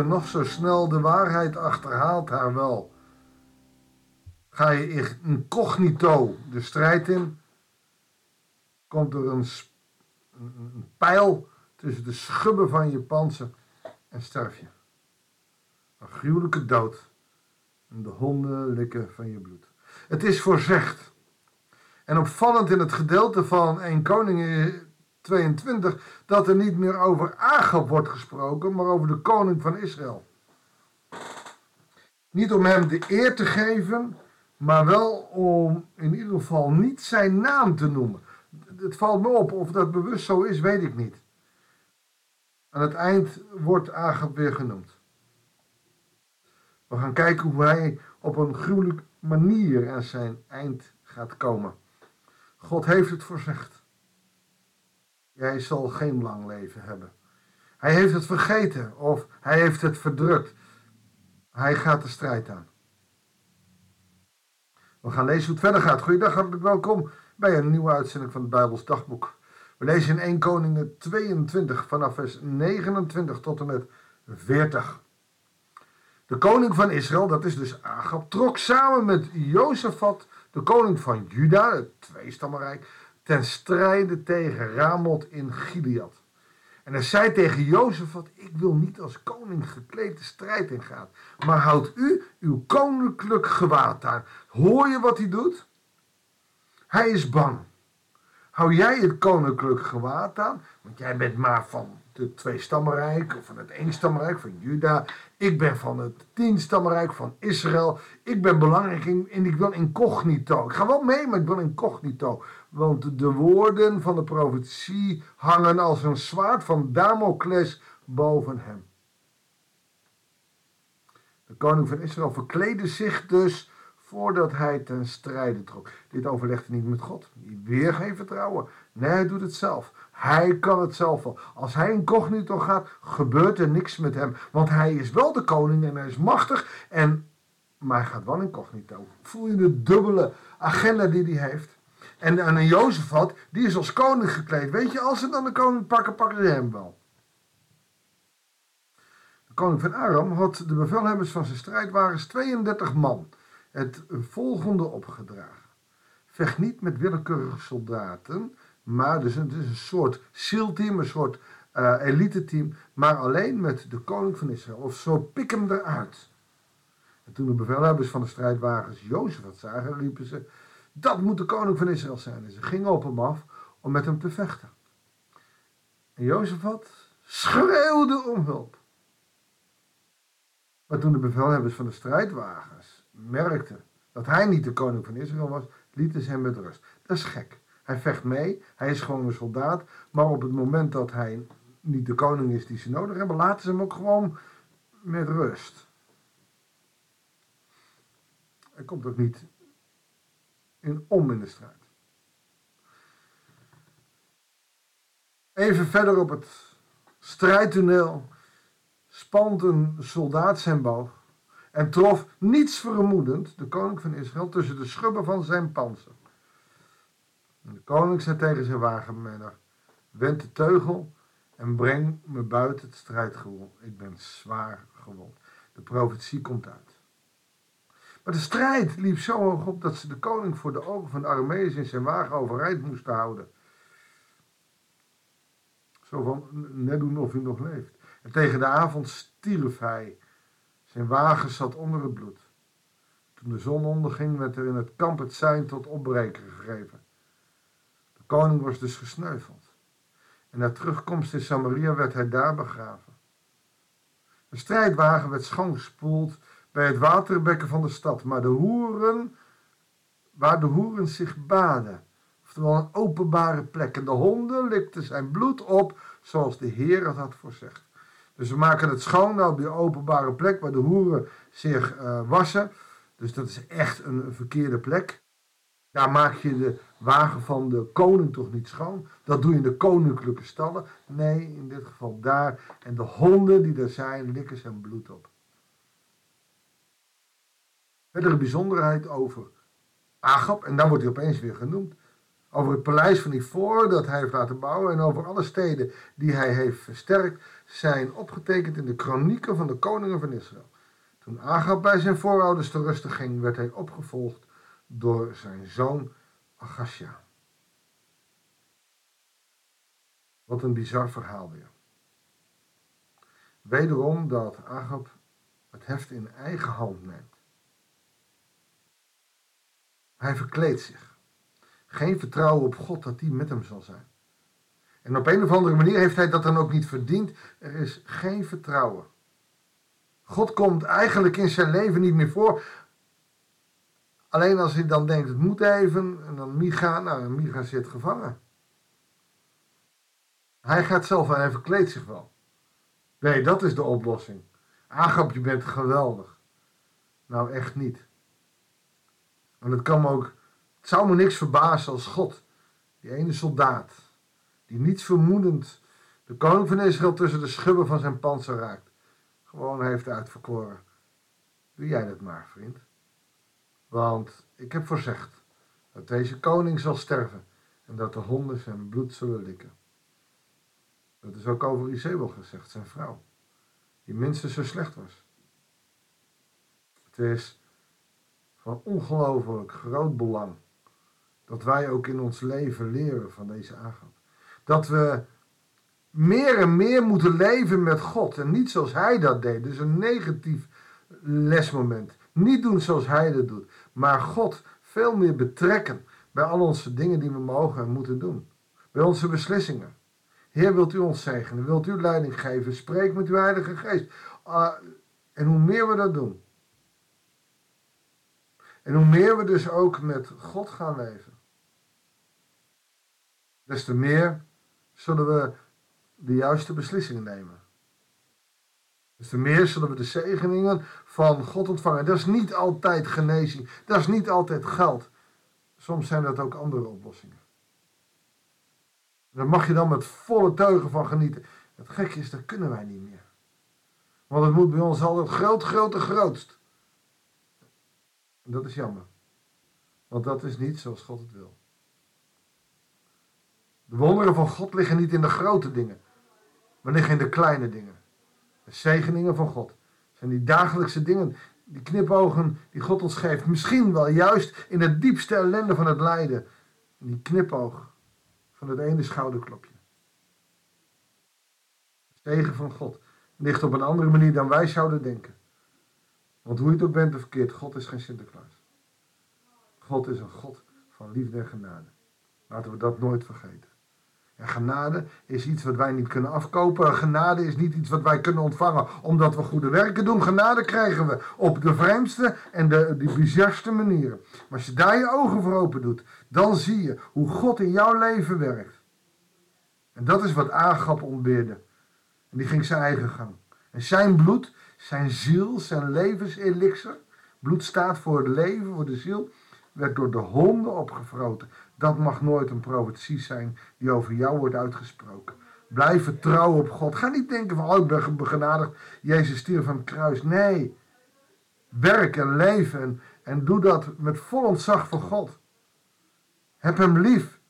nog zo snel, de waarheid achterhaalt haar wel. Ga je incognito de strijd in, komt er een, een pijl tussen de schubben van je panzer en sterf je. Een gruwelijke dood en de honden likken van je bloed. Het is voorzegd. En opvallend in het gedeelte van 1 Koningen 22 dat er niet meer over Agab wordt gesproken, maar over de koning van Israël. Niet om hem de eer te geven, maar wel om in ieder geval niet zijn naam te noemen. Het valt me op, of dat bewust zo is, weet ik niet. Aan het eind wordt Agab weer genoemd. We gaan kijken hoe hij op een gruwelijke manier aan zijn eind gaat komen. God heeft het voorzegd. Jij zal geen lang leven hebben. Hij heeft het vergeten of hij heeft het verdrukt. Hij gaat de strijd aan. We gaan lezen hoe het verder gaat. Goeiedag, hartelijk welkom bij een nieuwe uitzending van het Bijbels Dagboek. We lezen in 1 Koningen 22 vanaf vers 29 tot en met 40. De koning van Israël, dat is dus Agab, trok samen met Jozefat, de koning van Juda, het tweestammenrijk, ten strijde tegen Ramoth in Gilead. En hij zei tegen Jozefat, ik wil niet als koning gekleed de strijd ingaan, maar houd u uw koninklijk gewaad aan. Hoor je wat hij doet? Hij is bang. Hou jij het koninklijk gewaad aan, want jij bent maar van het twee-stammenrijk, of van het één-stammenrijk van Juda. Ik ben van het tien-stammenrijk van Israël. Ik ben belangrijk in, en ik wil incognito. Ik ga wel mee, maar ik wil incognito. Want de woorden van de profetie hangen als een zwaard van Damocles boven hem. De koning van Israël verkleedde zich dus voordat hij ten strijde trok. Dit overlegde niet met God. Weer geen vertrouwen. Nee, hij doet het zelf. Hij kan het zelf wel. Als hij incognito gaat, gebeurt er niks met hem. Want hij is wel de koning en hij is machtig. En, maar hij gaat wel incognito. Voel je de dubbele agenda die hij heeft? En, en een Jozefat, die is als koning gekleed. Weet je, als ze dan de koning pakken, pakken ze hem wel. De koning van Aram had de bevelhebbers van zijn strijdwagens 32 man het volgende opgedragen. Vecht niet met willekeurige soldaten, maar dus het is een soort SEAL-team, een soort uh, elite-team, maar alleen met de koning van Israël. Of zo pik hem eruit. En toen de bevelhebbers van de strijdwagens Jozef wat zagen, riepen ze, dat moet de koning van Israël zijn. En ze gingen op hem af om met hem te vechten. En Jozefat schreeuwde om hulp. Maar toen de bevelhebbers van de strijdwagens merkten dat hij niet de koning van Israël was, lieten ze hem met rust. Dat is gek. Hij vecht mee, hij is gewoon een soldaat, maar op het moment dat hij niet de koning is die ze nodig hebben, laten ze hem ook gewoon met rust. Hij komt ook niet in om in de strijd. Even verder op het strijdtoneel spant een soldaat zijn boog en trof niets vermoedend de koning van Israël tussen de schubben van zijn panzer. En de koning zei tegen zijn wagenmenner, wend de teugel en breng me buiten het strijdgewoel. Ik ben zwaar gewond. De profetie komt uit. Maar de strijd liep zo hoog op dat ze de koning voor de ogen van de Arameërs in zijn wagen overeind moesten houden. Zo van, net doen of hij nog leeft. En tegen de avond stierf hij. Zijn wagen zat onder het bloed. Toen de zon onderging, werd er in het kamp het sein tot opbreken gegeven. De koning was dus gesneuveld. En na terugkomst in Samaria werd hij daar begraven. De strijdwagen werd schoongespoeld bij het waterbekken van de stad, maar de hoeren, waar de hoeren zich baden, oftewel een openbare plek. En de honden likten zijn bloed op, zoals de Heer het had voorzegd. Dus we maken het schoon op die openbare plek waar de hoeren zich uh, wassen. Dus dat is echt een verkeerde plek. Daar maak je de wagen van de koning toch niet schoon. Dat doe je in de koninklijke stallen. Nee, in dit geval daar. En de honden die er zijn, likken zijn bloed op. Verdere bijzonderheid over Agap, en dan wordt hij opeens weer genoemd. Over het paleis van Ivoor dat hij heeft laten bouwen en over alle steden die hij heeft versterkt, zijn opgetekend in de kronieken van de koningen van Israël. Toen Agab bij zijn voorouders te rusten ging, werd hij opgevolgd door zijn zoon Agasja. Wat een bizar verhaal weer. Wederom dat Agab het heft in eigen hand neemt. Hij verkleedt zich. Geen vertrouwen op God dat die met hem zal zijn. En op een of andere manier heeft hij dat dan ook niet verdiend. Er is geen vertrouwen. God komt eigenlijk in zijn leven niet meer voor. Alleen als hij dan denkt, het moet even. En dan Micha, nou Micha zit gevangen. Hij gaat zelf en hij verkleedt zich wel. Nee, dat is de oplossing. Agap, je bent geweldig. Nou, echt niet. En het kan ook, het zou me niks verbazen als God, die ene soldaat, die niets vermoedend de koning van Israël tussen de schubben van zijn panzer raakt, gewoon heeft uitverkoren. Doe jij dat maar, vriend. Want ik heb voorzegd dat deze koning zal sterven en dat de honden zijn bloed zullen likken. Dat is ook over Isabel gezegd, zijn vrouw, die minstens zo slecht was. Het is van ongelooflijk groot belang dat wij ook in ons leven leren van deze Agap. Dat we meer en meer moeten leven met God en niet zoals Hij dat deed. Dus een negatief lesmoment. Niet doen zoals Hij dat doet, maar God veel meer betrekken bij al onze dingen die we mogen en moeten doen. Bij onze beslissingen. Heer, wilt u ons zegenen? Wilt u leiding geven? Spreek met uw Heilige Geest. Uh, en hoe meer we dat doen. En hoe meer we dus ook met God gaan leven. Des te meer zullen we de juiste beslissingen nemen. Des te meer zullen we de zegeningen van God ontvangen. Dat is niet altijd genezing. Dat is niet altijd geld. Soms zijn dat ook andere oplossingen. Daar mag je dan met volle teugen van genieten. Het gekke is, dat kunnen wij niet meer. Want het moet bij ons altijd groot, groot en grootst. En dat is jammer. Want dat is niet zoals God het wil. De wonderen van God liggen niet in de grote dingen, maar liggen in de kleine dingen. De zegeningen van God zijn die dagelijkse dingen, die knipogen die God ons geeft. Misschien wel juist in het diepste ellende van het lijden. Die knipoog van het ene schouderklopje. De zegen van God ligt op een andere manier dan wij zouden denken. Want hoe je het ook bent of verkeerd, God is geen Sinterklaas. God is een God van liefde en genade. Laten we dat nooit vergeten. En genade is iets wat wij niet kunnen afkopen. Genade is niet iets wat wij kunnen ontvangen omdat we goede werken doen. Genade krijgen we op de vreemdste en de, de bizarste manieren. Maar als je daar je ogen voor open doet, dan zie je hoe God in jouw leven werkt. En dat is wat Agap ontbeerde. En die ging zijn eigen gang. En zijn bloed, zijn ziel, zijn levenselixer. Bloed staat voor het leven, voor de ziel. Werd door de honden opgevroten. Dat mag nooit een profetie zijn die over jou wordt uitgesproken. Blijf vertrouwen op God. Ga niet denken van, oh ik ben begenadigd. Jezus stierf van het kruis. Nee. Werk en leven en, doe dat met vol ontzag voor God. Heb hem lief.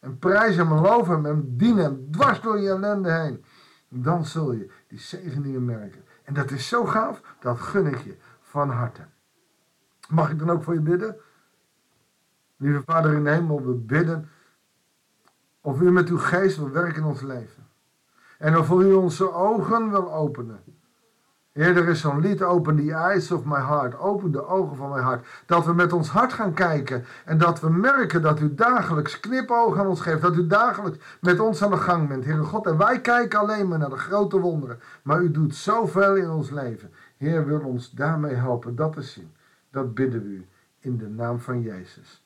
En prijs hem loof hem en dien hem dwars door je ellende heen. Dan zul je die zegeningen merken. En dat is zo gaaf, dat gun ik je van harte. Mag ik dan ook voor je bidden? Lieve Vader in de hemel, we bidden of u met uw geest wil werken in ons leven. En of u onze ogen wil openen. Heer, er is zo'n lied, Open the Eyes of My Heart. Open de ogen van mijn hart. Dat we met ons hart gaan kijken. En dat we merken dat u dagelijks knipogen aan ons geeft. Dat u dagelijks met ons aan de gang bent, Heer God. En wij kijken alleen maar naar de grote wonderen. Maar u doet zoveel in ons leven. Heer, wil ons daarmee helpen dat te zien. Dat bidden we u in de naam van Jezus.